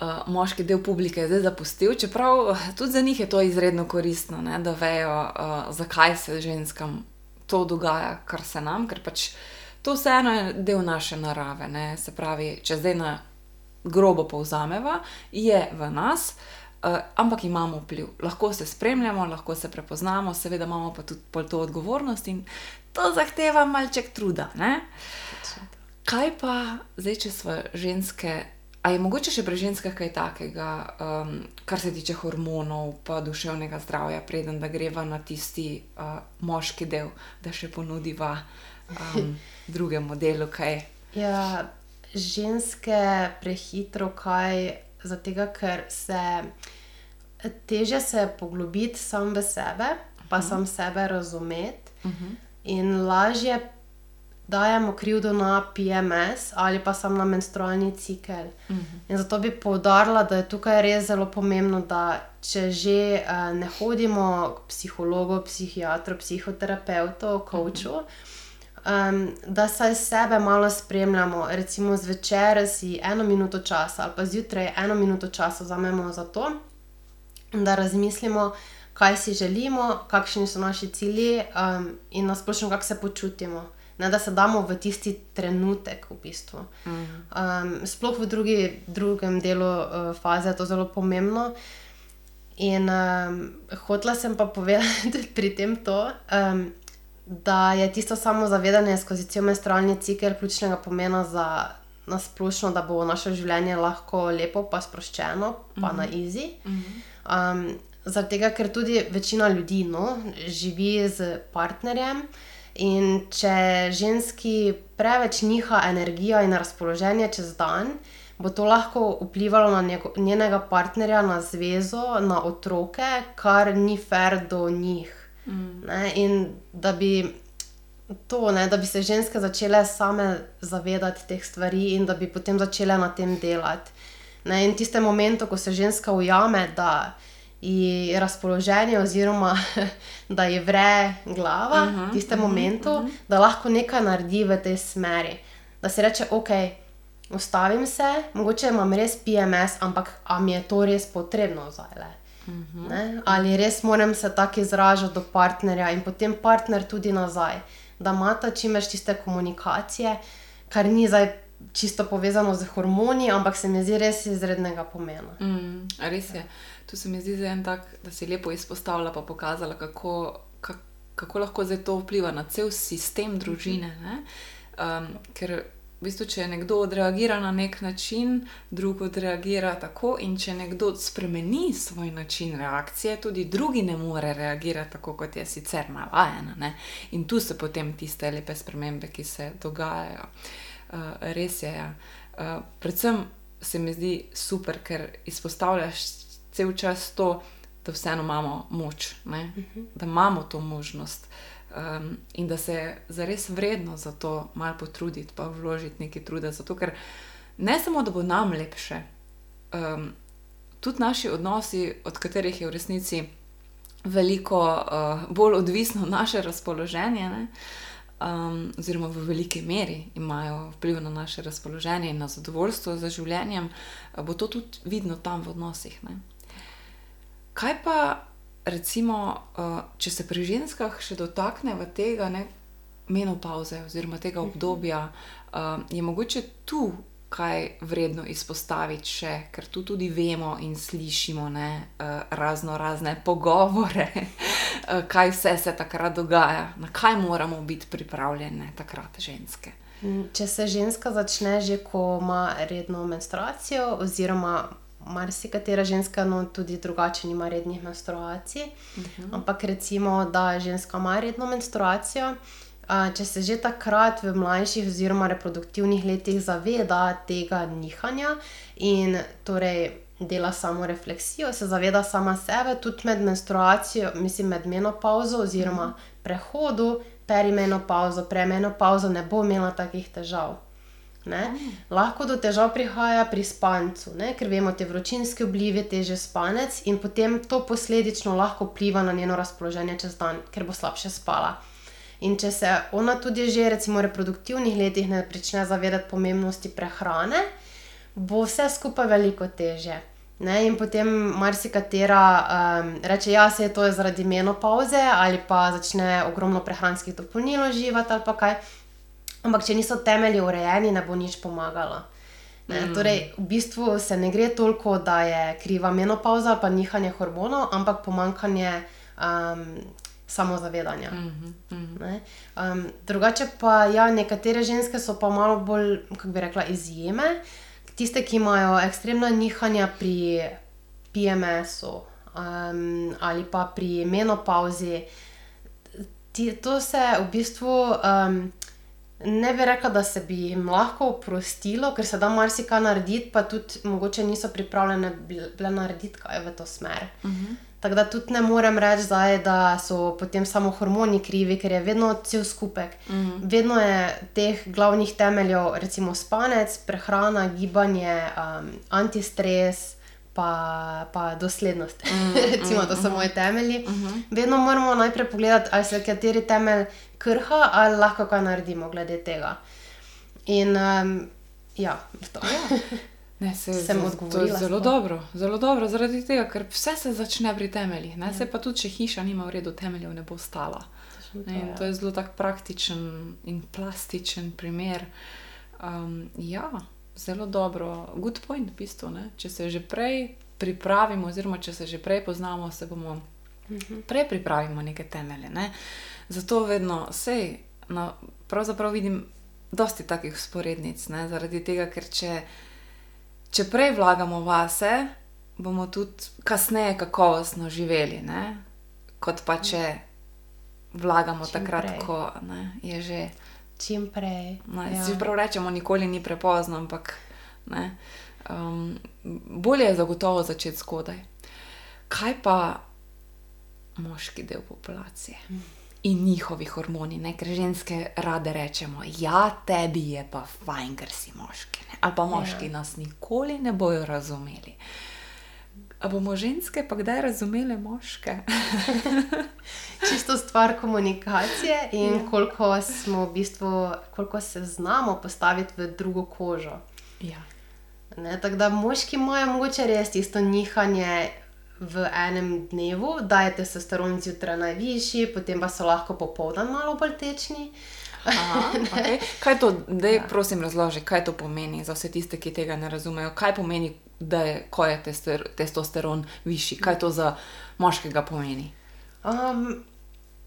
Uh, moški del publike zdaj zapustil, čeprav tudi za njih je to izredno koristno, ne, da vejo, uh, zakaj se ženskam to dogaja, kar se nam, ker pač to vseeno je del naše narave. Ne? Se pravi, če zdaj na grobo povzameva, je v nas. Uh, ampak imamo vpliv, lahko se spremljamo, lahko se prepoznamo, seveda imamo pa tudi to odgovornost in to zahteva malček truda. Ne? Kaj pa zdaj, če smo ženske Ali je mogoče še pri ženskah kaj takega, um, kar se tiče hormonov, pa duševnega zdravja, preden da greva na tisti uh, moški del, da še ponudiva um, drugemu delu kaj? Ja, ženske prehitro kaj, zato ker se teže se poglobiti sam v sebe, pa uh -huh. sam sebe razumeti uh -huh. in lažje dajemo krivdo na PMS ali pa samo na menstrualni cikel. Uh mhm. -huh. Zato bi poudarila, da je tukaj res zelo pomembno, da če že uh, ne hodimo k psihologu, psihiatru, psihoterapeutu, coachu. Uh -huh. Um, da se sebe malo spremljamo, recimo zvečer si eno minuto časa, ali pa zjutraj eno minuto časa vzamemo za to, da razmislimo, kaj si želimo, kakšni so naši cilji um, in nasplošno, kako se počutimo ne, da se damo v tisti trenutek, v bistvu. Um, sploh v drugi, drugem delu uh, faze je to zelo pomembno. In um, hotela sem pa povedati pri tem to, um, da je tisto samozavedanje skozi cel menstrualni cikel ključnega pomena za nas splošno, da bo naše življenje lahko lepo, pa sproščeno, pa uh -huh. na izi. Uh -huh. um, Zaradi tega, ker tudi večina ljudi no, živi z partnerjem, In če ženski preveč niha energija in razpoloženje čez dan, bo to lahko vplivalo na njenega partnerja, na zvezo, na otroke, kar ni fair do njih. Mm. In da bi, to, ne, da bi se ženske začele same zavedati teh stvari in da bi potem začele na tem delati. Ne, in tiste momente, ko se ženska ujame, da je razpoloženje, oziroma da je vre glava v uh -huh, tistem uh -huh, momentu, uh -huh. da lahko nekaj naredi v tej smeri. Da se reče, ok, ustavim se, mogoče imam res PMS, ampak ali je to res potrebno zdaj le. Uh -huh. Ali res moram se tako izražati do partnerja in potem partner tudi nazaj, da ima ta čim več tiste komunikacije, kar ni zdaj čisto povezano z hormoni, ampak se mi zdi res izrednega pomena. Mm, res je. Tu se mi zdi za en tak, da si lepo izpostavila, pa pokazala, kako, kako, kako lahko zdaj to vpliva na cel sistem družine. Um, ker v bistvu, če nekdo odreagira na nek način, drug odreagira tako, in če nekdo spremeni svoj način reakcije, tudi drugi ne more reagirati tako, kot je sicer navajena. In tu so potem tiste lepe spremembe, ki se dogajajo. Uh, res je. Ja. Uh, predvsem se mi zdi super, ker izpostavljaš cel čas to, da vseeno imamo moč, uh mhm. -huh. da imamo to možnost. Um, in da se je zares vredno za to malo potruditi, pa vložiti nekaj truda. Zato, ker ne samo, da bo nam lepše, um, tudi naši odnosi, od katerih je v resnici veliko uh, bolj odvisno naše razpoloženje, ne, um, oziroma v veliki meri imajo vpliv na naše razpoloženje in na zadovoljstvo z življenjem, bo to tudi vidno tam v odnosih. Ne? Kaj pa, recimo, uh, če se pri ženskah še dotaknemo tega ne, menopauze oziroma tega obdobja, uh, je mogoče tu kaj vredno izpostaviti še, ker tu tudi vemo in slišimo ne, uh, razno razne pogovore, uh, kaj vse se takrat dogaja, na kaj moramo biti pripravljene takrat ženske. Če se ženska začne že, ko ima redno menstruacijo, oziroma marsikatera ženska, no tudi drugače, nima rednih menstruacij, uh -huh. ampak recimo, da ženska ima redno menstruacijo če se že takrat v mlajših oziroma reproduktivnih letih zaveda tega nihanja in torej dela samo refleksijo, se zaveda sama sebe, tudi med menstruacijo, mislim, med menopauzo oziroma mhm. prehodu, perimenopauzo, premenopauzo, ne bo imela takih težav. Ne? Mhm. Lahko do težav prihaja pri spancu, ne? ker vemo, te vročinske oblive, teže spanec in potem to posledično lahko vpliva na njeno razpoloženje čez dan, ker bo slabše spala. In če se ona tudi že recimo v reproduktivnih letih ne začne zavedati pomembnosti prehrane, bo vse skupaj veliko teže. Ne? In potem marsikatera um, reče, da ja, je to zaradi menopauze ali pa začne ogromno prehranskih dopolnil uživati ali pa kaj. Ampak če niso temelji urejeni, ne bo nič pomagalo. Mm. Torej, v bistvu se ne gre toliko, da je kriva menopauza ali pa nihanje hormonov, ampak pomankanje um, samozavedanja. Mm -hmm. um, drugače pa, ja, nekatere ženske so pa malo bolj, kako bi rekla, izjeme. Tiste, ki imajo ekstremna nihanja pri PMS-u um, ali pa pri menopauzi, ti, to se v bistvu. Um, Ne bi rekla, da se bi jim lahko oprostilo, ker se da marsikaj narediti, pa tudi mogoče niso pripravljene bile narediti kaj v to smer. Uh mhm. -huh. Tako da tudi ne morem reči, zdaj, da so potem samo hormoni krivi, ker je vedno cel skupek. Mm -hmm. Vedno je teh glavnih temeljev, recimo spanec, prehrana, gibanje, um, antistres. Pa, pa doslednost, mm, mm, recimo, to so mm, moji temelji. Mm -hmm. Vedno moramo najprej pogledati, ali se kateri temelj krha, ali lahko kaj naredimo glede tega. In um, ja, to. Ja. Ne, se, sem odgovorila. Zelo dobro, zelo dobro, zaradi tega, ker vse se začne pri temeljih. Ja. Se pa tudi, če hiša nima v redu temeljev, ne bo stala. To, ja. to je zelo tak praktičen in plastičen primer. Um, ja, zelo dobro, good point, v bistvu. Ne? Če se že prej pripravimo, oziroma če se že prej poznamo, se bomo mhm. prej pripravili neke temelje. Ne? Zato vedno, sej, no, pravzaprav vidim dosti takih sporednic, ne? zaradi tega, ker če če prej vlagamo vase, bomo tudi kasneje kakovostno živeli, ne? kot pa če vlagamo čim takrat, prej. ko ne, je že. Čim prej. Ja. Prav rečemo, nikoli ni prepozno, ampak ne, um, bolje je zagotovo začeti zgodaj. Kaj pa moški del populacije? Mm in njihovi hormoni, ne? ker ženske rade rečemo, ja, tebi je pa fajn, ker si moški. Ne? Ali pa moški ja. nas nikoli ne bojo razumeli. A bomo ženske pa kdaj razumele moške? Čisto stvar komunikacije in ja. koliko smo v bistvu, koliko se znamo postaviti v drugo kožo. Ja. Tako da moški imajo mogoče res isto nihanje v enem dnevu, da je testosteron zjutraj najvišji, potem pa so lahko popoldan malo bolj tečni. Aha, okay. Kaj to, da je, ja. prosim, razloži, kaj to pomeni za vse tiste, ki tega ne razumejo? Kaj pomeni, da je, je testosteron višji? Kaj to za moškega pomeni? Um,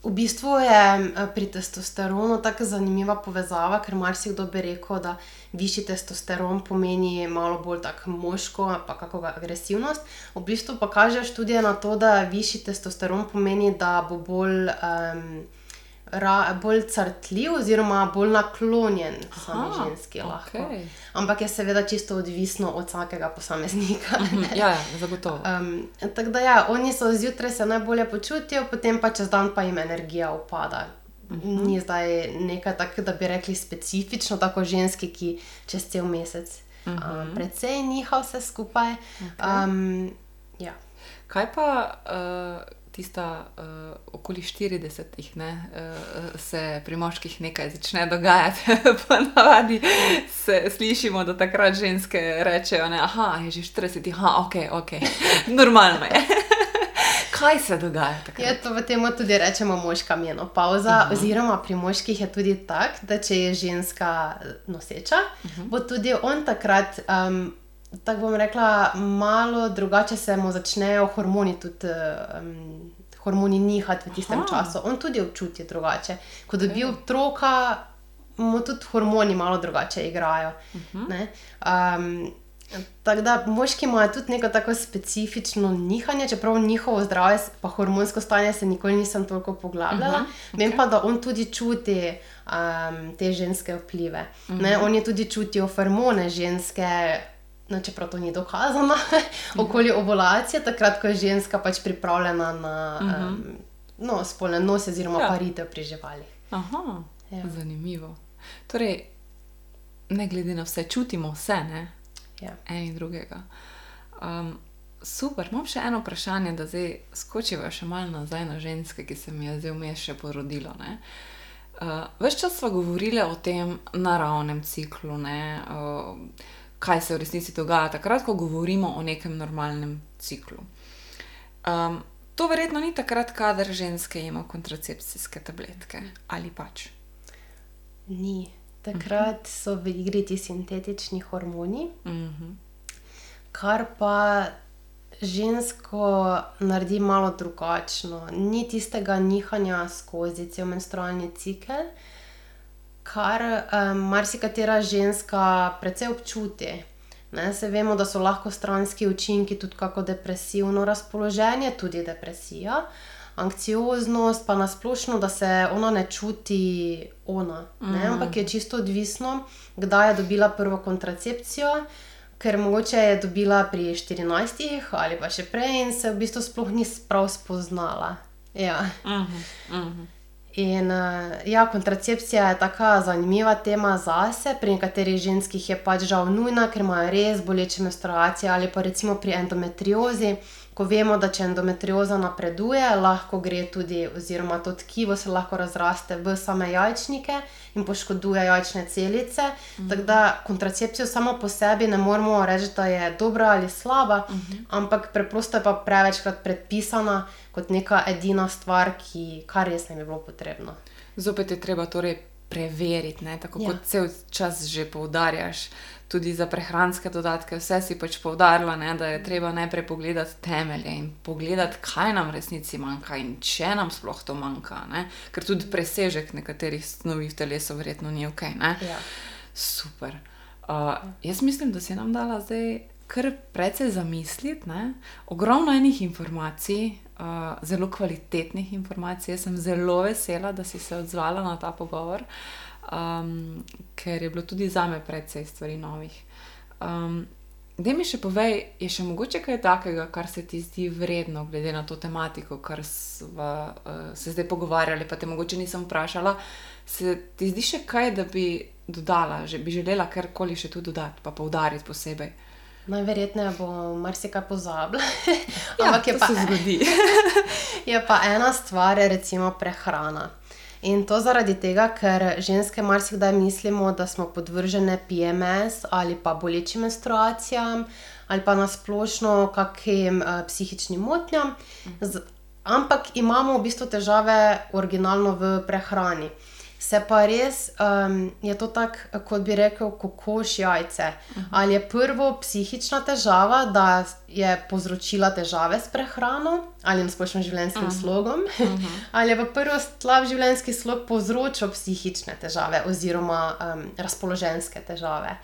V bistvu je eh, pri testosteronu tako zanimiva povezava, ker marsikdo bi rekel, da višji testosteron pomeni malo bolj tako moško, pa kako agresivnost. V bistvu pa kaže študije na to, da višji testosteron pomeni, da bo bolj. Um, bolj crtljiv, oziroma bolj naklonjen sami ženski. Okay. Ampak je seveda čisto odvisno od vsakega posameznika. Mhm, ja, ja, zagotovo. Um, tako da, ja, oni so zjutraj se najbolje počutijo, potem pa čez dan pa jim energija upada. Mhm. -huh. Ni zdaj nekaj takega, da bi rekli specifično, tako ženski, ki čez cel mesec. Uh -huh. um, predvsej njiha vse skupaj. Okay. Um, ja. Kaj pa, uh, tista uh, okoli 40-ih, uh, se pri moških nekaj začne dogajati. Ponavadi se slišimo, da takrat ženske rečejo: da je že 40, aha, ok, ok, normalno je. Kaj se dogaja? Ja, to v tem tudi rečemo moška menopauza. Uh -huh. Oziroma, pri moških je tudi tako, da če je ženska noseča, uh -huh. bo tudi on takrat. Um, tako bom rekla, malo drugače se mu začnejo hormoni tudi. Um, Hormoni nihati v tistem Aha. času, on tudi občuti drugače. Ko dobi otroka, mu tudi hormoni malo drugače igrajo. Uh -huh. um, tako da moški imajo tudi neko tako specifično nihanje, čeprav njihovo zdravje, pa hormonsko stanje se nikoli nisem toliko poglabljala. Uh -huh. okay. Vem pa, da on tudi čuti um, te ženske vplive. Uh -huh. On je tudi čutil hormone ženske no, čeprav to ni dokazano, okoli ovulacije, takrat, ko je ženska pač pripravljena na uh -huh. um, no, spolne nose oziroma ja. paritev pri živalih. Aha, ja. zanimivo. Torej, ne glede na vse, čutimo vse, ne? Ja. En in drugega. Um, super, imam še eno vprašanje, da zdaj skočiva še malo nazaj na ženske, ki se mi je zdaj vmes še porodilo. Uh, Ves čas smo govorili o tem naravnem ciklu. Uh, kaj se v resnici dogaja takrat, ko govorimo o nekem normalnem ciklu. Um, to verjetno ni takrat, kadar ženske imajo kontracepcijske tabletke ali pač. Ni. Takrat so v igri ti sintetični hormoni, uh mhm. -huh. kar pa žensko naredi malo drugačno. Ni tistega nihanja skozi cel menstrualni cikel, kar marsikatera ženska precej občuti. Ne, se vemo, da so lahko stranski učinki tudi kako depresivno razpoloženje, tudi depresija, anksioznost, pa nasplošno, da se ona ne čuti ona. Ne, mm. Ampak je čisto odvisno, kdaj je dobila prvo kontracepcijo, ker mogoče je dobila pri 14 ali pa še prej in se v bistvu sploh ni prav spoznala. Ja. Mm -hmm. Mm -hmm. In uh, ja, kontracepcija je tako zanimiva tema zase. Pri nekaterih ženskih je pač žal nujna, ker imajo res boleče menstruacije, ali pa recimo pri endometriozi, ko vemo, da če endometrioza napreduje, lahko gre tudi, oziroma to tkivo se lahko razraste v same jajčnike in poškoduje jajčne celice. Mhm. Tako da kontracepcijo samo po sebi ne moremo reči, da je dobra ali slaba, mhm. ampak preprosto je pa prevečkrat predpisana kot neka edina stvar, ki kar res ne bi bilo potrebno. Zopet je treba torej preveriti, ne? tako ja. kot cel čas že poudarjaš tudi za prehranske dodatke, vse si pač povdarjala, ne, da je treba najprej pogledati temelje in pogledati, kaj nam resnici manjka in če nam sploh to manjka. Ne. Ker tudi presežek nekaterih snovi v telesu verjetno ni ok. Ja. Super. Uh, jaz mislim, da si nam dala zdaj kar precej zamisliti. Ne. Ogromno enih informacij. Uh, zelo kvalitetnih informacij. Jaz sem zelo vesela, da si se odzvala na ta pogovor. Um, ker je bilo tudi za me precej stvari novih. Um, Da mi še povej, je še mogoče kaj takega, kar se ti zdi vredno, glede na to tematiko, kar smo uh, se zdaj pogovarjali, pa te mogoče nisem vprašala. Se ti zdi še kaj, da bi dodala, že bi želela karkoli še tu dodati, pa poudariti posebej? Najverjetneje bo marsikaj pozabila. ja, Ampak je pa se zgodi. je pa ena stvar, recimo prehrana. In to zaradi tega, ker ženske marsikdaj mislimo, da smo podvržene PMS ali pa bolečim menstruacijam ali pa nasplošno kakim uh, psihičnim motnjam, Z, ampak imamo v bistvu težave originalno v prehrani. Se pa res, um, je to tako, kot bi rekel, kokoš jajce. Uh -huh. Ali je prvo psihična težava, da je povzročila težave s prehrano ali s splošnim življenjskim uh -huh. slogom, uh -huh. ali je pa prvo slab življenjski slog povzročil psihične težave oziroma um, razpoloženske težave.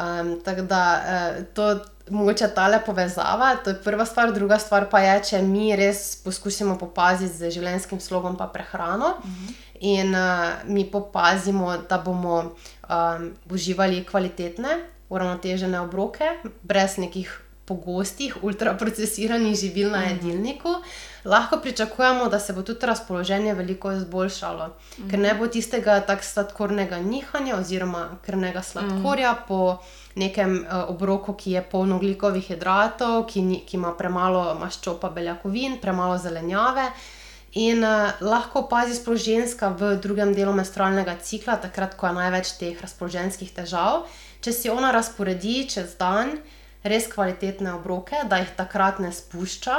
Um, tako da uh, to. Mogoče ta le povezava, to je prva stvar, druga stvar pa je, če mi res poskusimo popaziti z življenjskim slogom, pa prehrano. Uh -huh in uh, mi popazimo, da bomo um, uživali kvalitetne, uravnotežene obroke, brez nekih pogostih, ultraprocesiranih živil na jedilniku, lahko pričakujemo, da se bo tudi razpoloženje veliko izboljšalo, ker ne bo tistega tako sladkornega nihanja oziroma krvnega sladkorja po nekem uh, obroku, ki je poln ogljikovih hidratov, ki, ni, ki ima premalo maščob, beljakovin, premalo zelenjave. In uh, lahko opazi sploh ženska v drugem delu menstrualnega cikla, takrat, ko je največ teh razpoloženjskih težav. Če si ona razporedi čez dan res kvalitetne obroke, da jih takrat ne spušča,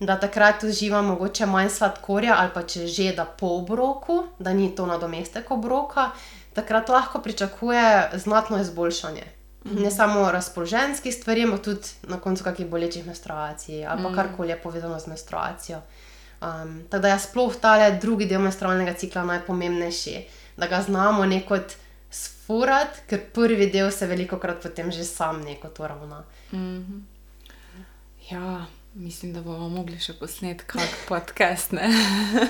da takrat uživa mogoče manj sladkorja, ali pa če že da po obroku, da ni to nadomestek obroka, takrat lahko pričakuje znatno izboljšanje. Ne samo razpoloženjskih stvari, ampak tudi na koncu kakih bolečih menstruacij ali pa karkoli je povezano z menstruacijo. Um, tako da je sploh ta drugi del menstrualnega cikla najpomembnejši, da ga znamo nekot sfurati, ker prvi del se veliko krat potem že sam neko to ravna. Ja, mislim, da bomo mogli še posneti kak podcast. Ne,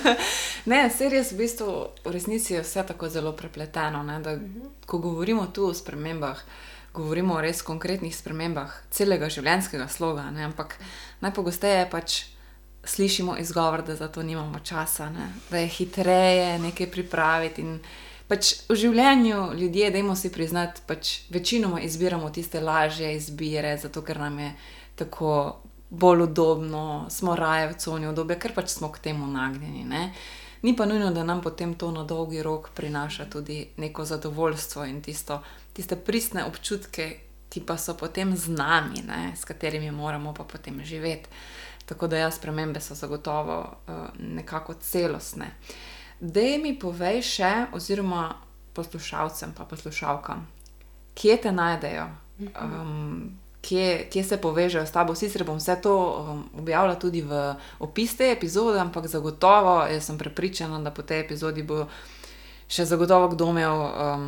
ne res v bistvu v resnici je vse tako zelo prepleteno. Ne, da, ko govorimo tu o spremembah, govorimo o res konkretnih spremembah celega življenjskega sloga, ne, ampak najpogosteje pač slišimo izgovor, da za to nimamo časa, ne, da je hitreje nekaj pripraviti. In pač v življenju ljudje, dajmo si priznati, pač večinoma izbiramo tiste lažje izbire, zato ker nam je tako bolj udobno, smo raje v coni udobja, ker pač smo k temu nagnjeni. Ne. Ni pa nujno, da nam potem to na dolgi rok prinaša tudi neko zadovoljstvo in tisto, tiste pristne občutke, ki pa so potem z nami, ne, s katerimi moramo pa potem živeti. Tako da, ja, spremembe so zagotovo uh, nekako celostne. Da mi povej še, oziroma poslušalcem, pa poslušalkam, kje te najdejo, um, kje, kje se povežejo s tabo. Sicer bom vse to um, objavila tudi v opis te epizode, ampak zagotovo, jaz sem prepričana, da po tej epizodi bo še zagotovo kdo imel um,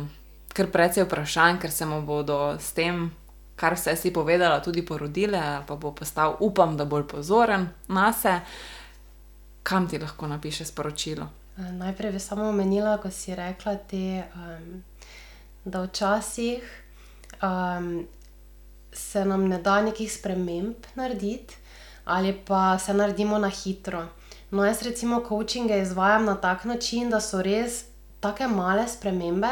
kar precej vprašanj, ker se mu bodo s tem, kar vse si povedala, tudi porodile, pa bo postal, upam, da bolj pozoren na se. Kam ti lahko napiše sporočilo? Uh, Najprej bi samo omenila, ko si rekla, te, um, da včasih um, se nam ne da nekih sprememb narediti, ali pa se naredimo na hitro. No, jaz recimo coachinge izvajam na tak način, da so res tako male spremembe,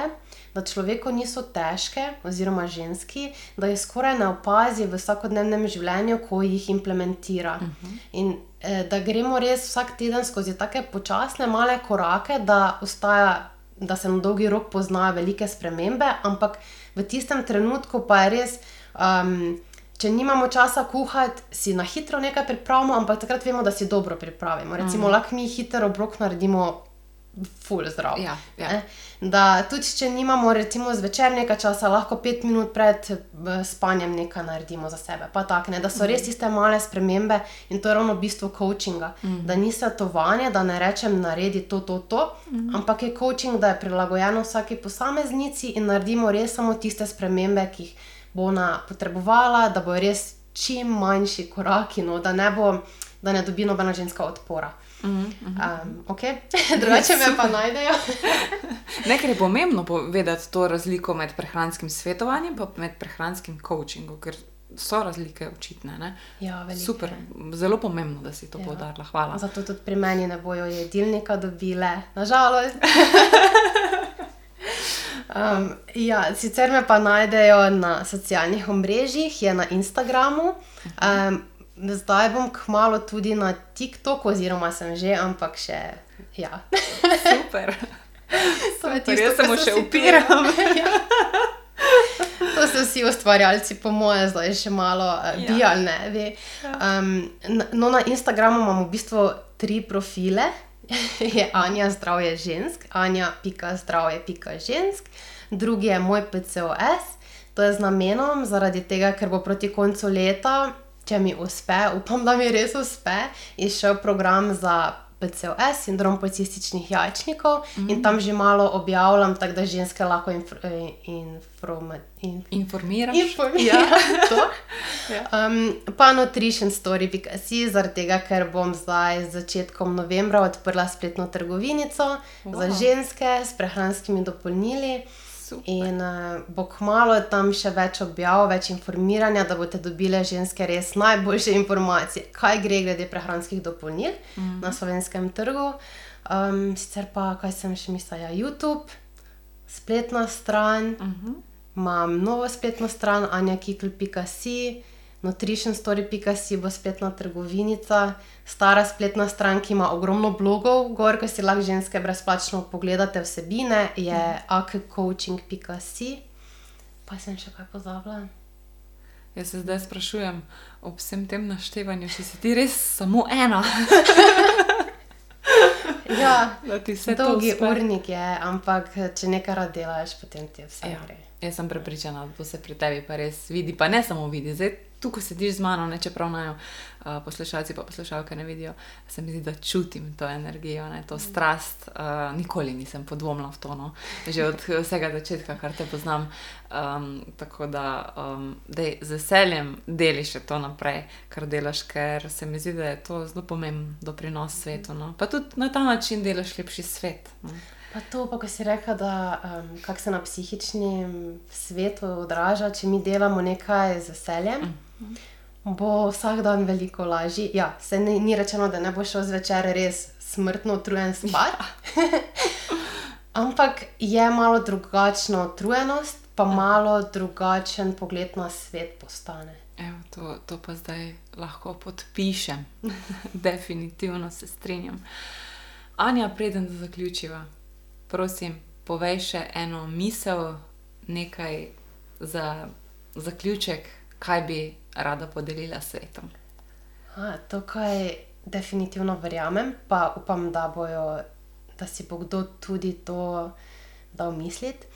da človeku niso težke, oziroma ženski, da jih skoraj ne opazi v vsakodnevnem življenju, ko jih implementira. Uh -huh. In eh, da gremo res vsak teden skozi tako počasne, male korake, da, ostaja, da se na dolgi rok poznajo velike spremembe, ampak v tistem trenutku pa je res. Um, Če nimamo časa kuhati, si na hitro nekaj pripravimo, ampak takrat vemo, da si dobro pripravimo. Recimo, mm. lahko mi hiter obrok naredimo, ful zdrav. Ja, ja. Ne? Da tudi, če nimamo, recimo, zvečer nekaj časa, lahko pet minut pred eh, spanjem nekaj naredimo za sebe. Pa tak, ne? Da so res tiste male spremembe in to je ravno bistvo coachinga. Mm. Da ni svetovanje, da ne rečem, naredi to, to, to, mm. ampak je coaching, da je prilagojeno vsaki posameznici in naredimo res samo tiste spremembe, ki jih bo ona potrebovala, da bo res čim manjši koraki, no? da ne bo, da ne dobi nobena ženska odpora. Mm -hmm. Um, okay. Drugače me pa najdejo. Nekaj je pomembno povedati to razliko med prehranskim svetovanjem in med prehranskim coachingom, ker so razlike očitne. Ne? Ja, velike. Super, zelo pomembno, da si to ja. poudarila. Hvala. Zato tudi pri meni ne bojo jedilnika dobile, nažalost. Um, ja, sicer me pa najdejo na socialnih omrežjih, je na Instagramu. Um, zdaj bom kmalo tudi na TikToku, oziroma sem že, ampak še. Ja. Super. Super, tisto, jaz se mu še upiram. Ja. To so vsi ustvarjalci, po mojem, zdaj še malo uh, Ja. bijali, ne ve. Um, no, na Instagramu imamo v bistvu tri profile. je Anja zdravje žensk, Anja pika zdravje pika žensk, drugi je moj PCOS, to je z namenom, zaradi tega, ker bo proti koncu leta, če mi uspe, upam, da mi res uspe, izšel program za PCOS, sindrom policističnih jajčnikov mm in tam že malo objavljam, tako da ženske lahko inf eh, informa in Informiraš? informirajo. to. Ja. Um, pa nutritionstory.si, zaradi tega, ker bom zdaj z začetkom novembra odprla spletno trgovinico wow. za ženske s prehranskimi dopolnili. Super. In uh, bo kmalo tam še več objav, več informiranja, da boste dobile ženske res najboljše informacije, kaj gre glede prehranskih dopolnil mm. na slovenskem trgu. Um, sicer pa, kaj sem še mislila, ja, YouTube, spletna stran, Uh -huh. imam novo spletno stran, anjakikl.si, nutritionstory.si bo spletna trgovinica, stara spletna stran, ki ima ogromno blogov, gor, ko si lahko ženske brezplačno pogledate vsebine, je akcoaching.si. Pa sem še kaj pozabila. Jaz se zdaj sprašujem, ob vsem tem naštevanju, če si ti res samo ena. Ja, ti to dolgi urnik je, ampak če nekaj rad delaš, potem ti vse Ja. gre. Jaz sem prepričana, da to se pri tebi pa res vidi, pa ne samo vidi. Zdaj, tu, ko sediš z mano, ne, čeprav najo uh, poslušalci pa poslušalke ne vidijo, se mi zdi, da čutim to energijo, ne, to strast. Uh, nikoli nisem podvomila v to, no. že od vsega začetka, kar te poznam. Um, tako da um, dej, z veseljem deli še to naprej, kar delaš, ker se mi zdi, da je to zelo pomemben doprinos svetu. No. Pa tudi na ta način delaš lepši svet. No. Pa to, pa ko si rekla, da um, kako se na psihičnem svetu odraža, če mi delamo nekaj z veseljem, bo vsak dan veliko lažji. Ja, se ni, ni rečeno, da ne bo šel zvečer res smrtno utrujen spat. Ampak je malo drugačna utrujenost, pa malo drugačen pogled na svet postane. Evo, to, to pa zdaj lahko podpišem. Definitivno se strinjam. Anja, preden zaključiva, prosim, povej še eno misel, nekaj za zaključek, kaj bi rada podelila s svetom. A, to, kaj definitivno verjamem, pa upam, da, bojo, da si bo kdo tudi to dal misliti,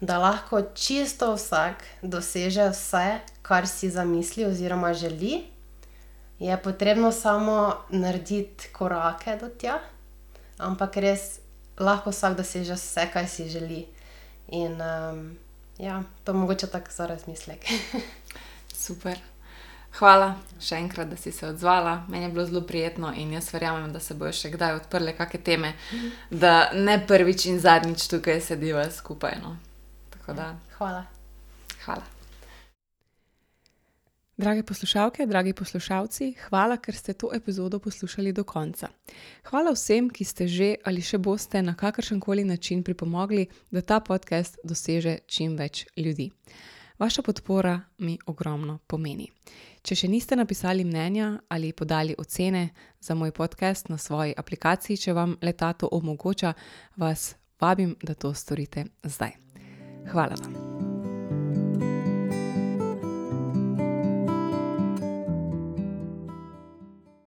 da lahko čisto vsak doseže vse, kar si zamisli oziroma želi, je potrebno samo narediti korake do tja, ampak res lahko vsak doseže vse, kar si želi. In um, ja, to je mogoče tako za razmislek. Super. Hvala še enkrat, da si se odzvala. Meni je bilo zelo prijetno in jaz verjamem, da se bojo še kdaj odprle kakšne teme, da ne prvič in zadnjič tukaj sediva skupaj. No. Tako da, Hvala. hvala. Drage poslušalke, dragi poslušalci, hvala, ker ste to epizodo poslušali do konca. Hvala vsem, ki ste že ali še boste na kakršen koli način pripomogli, da ta podcast doseže čim več ljudi. Vaša podpora mi ogromno pomeni. Če še niste napisali mnenja ali podali ocene za moj podcast na svoji aplikaciji, če vam leta to omogoča, vas vabim, da to storite zdaj. Hvala vam.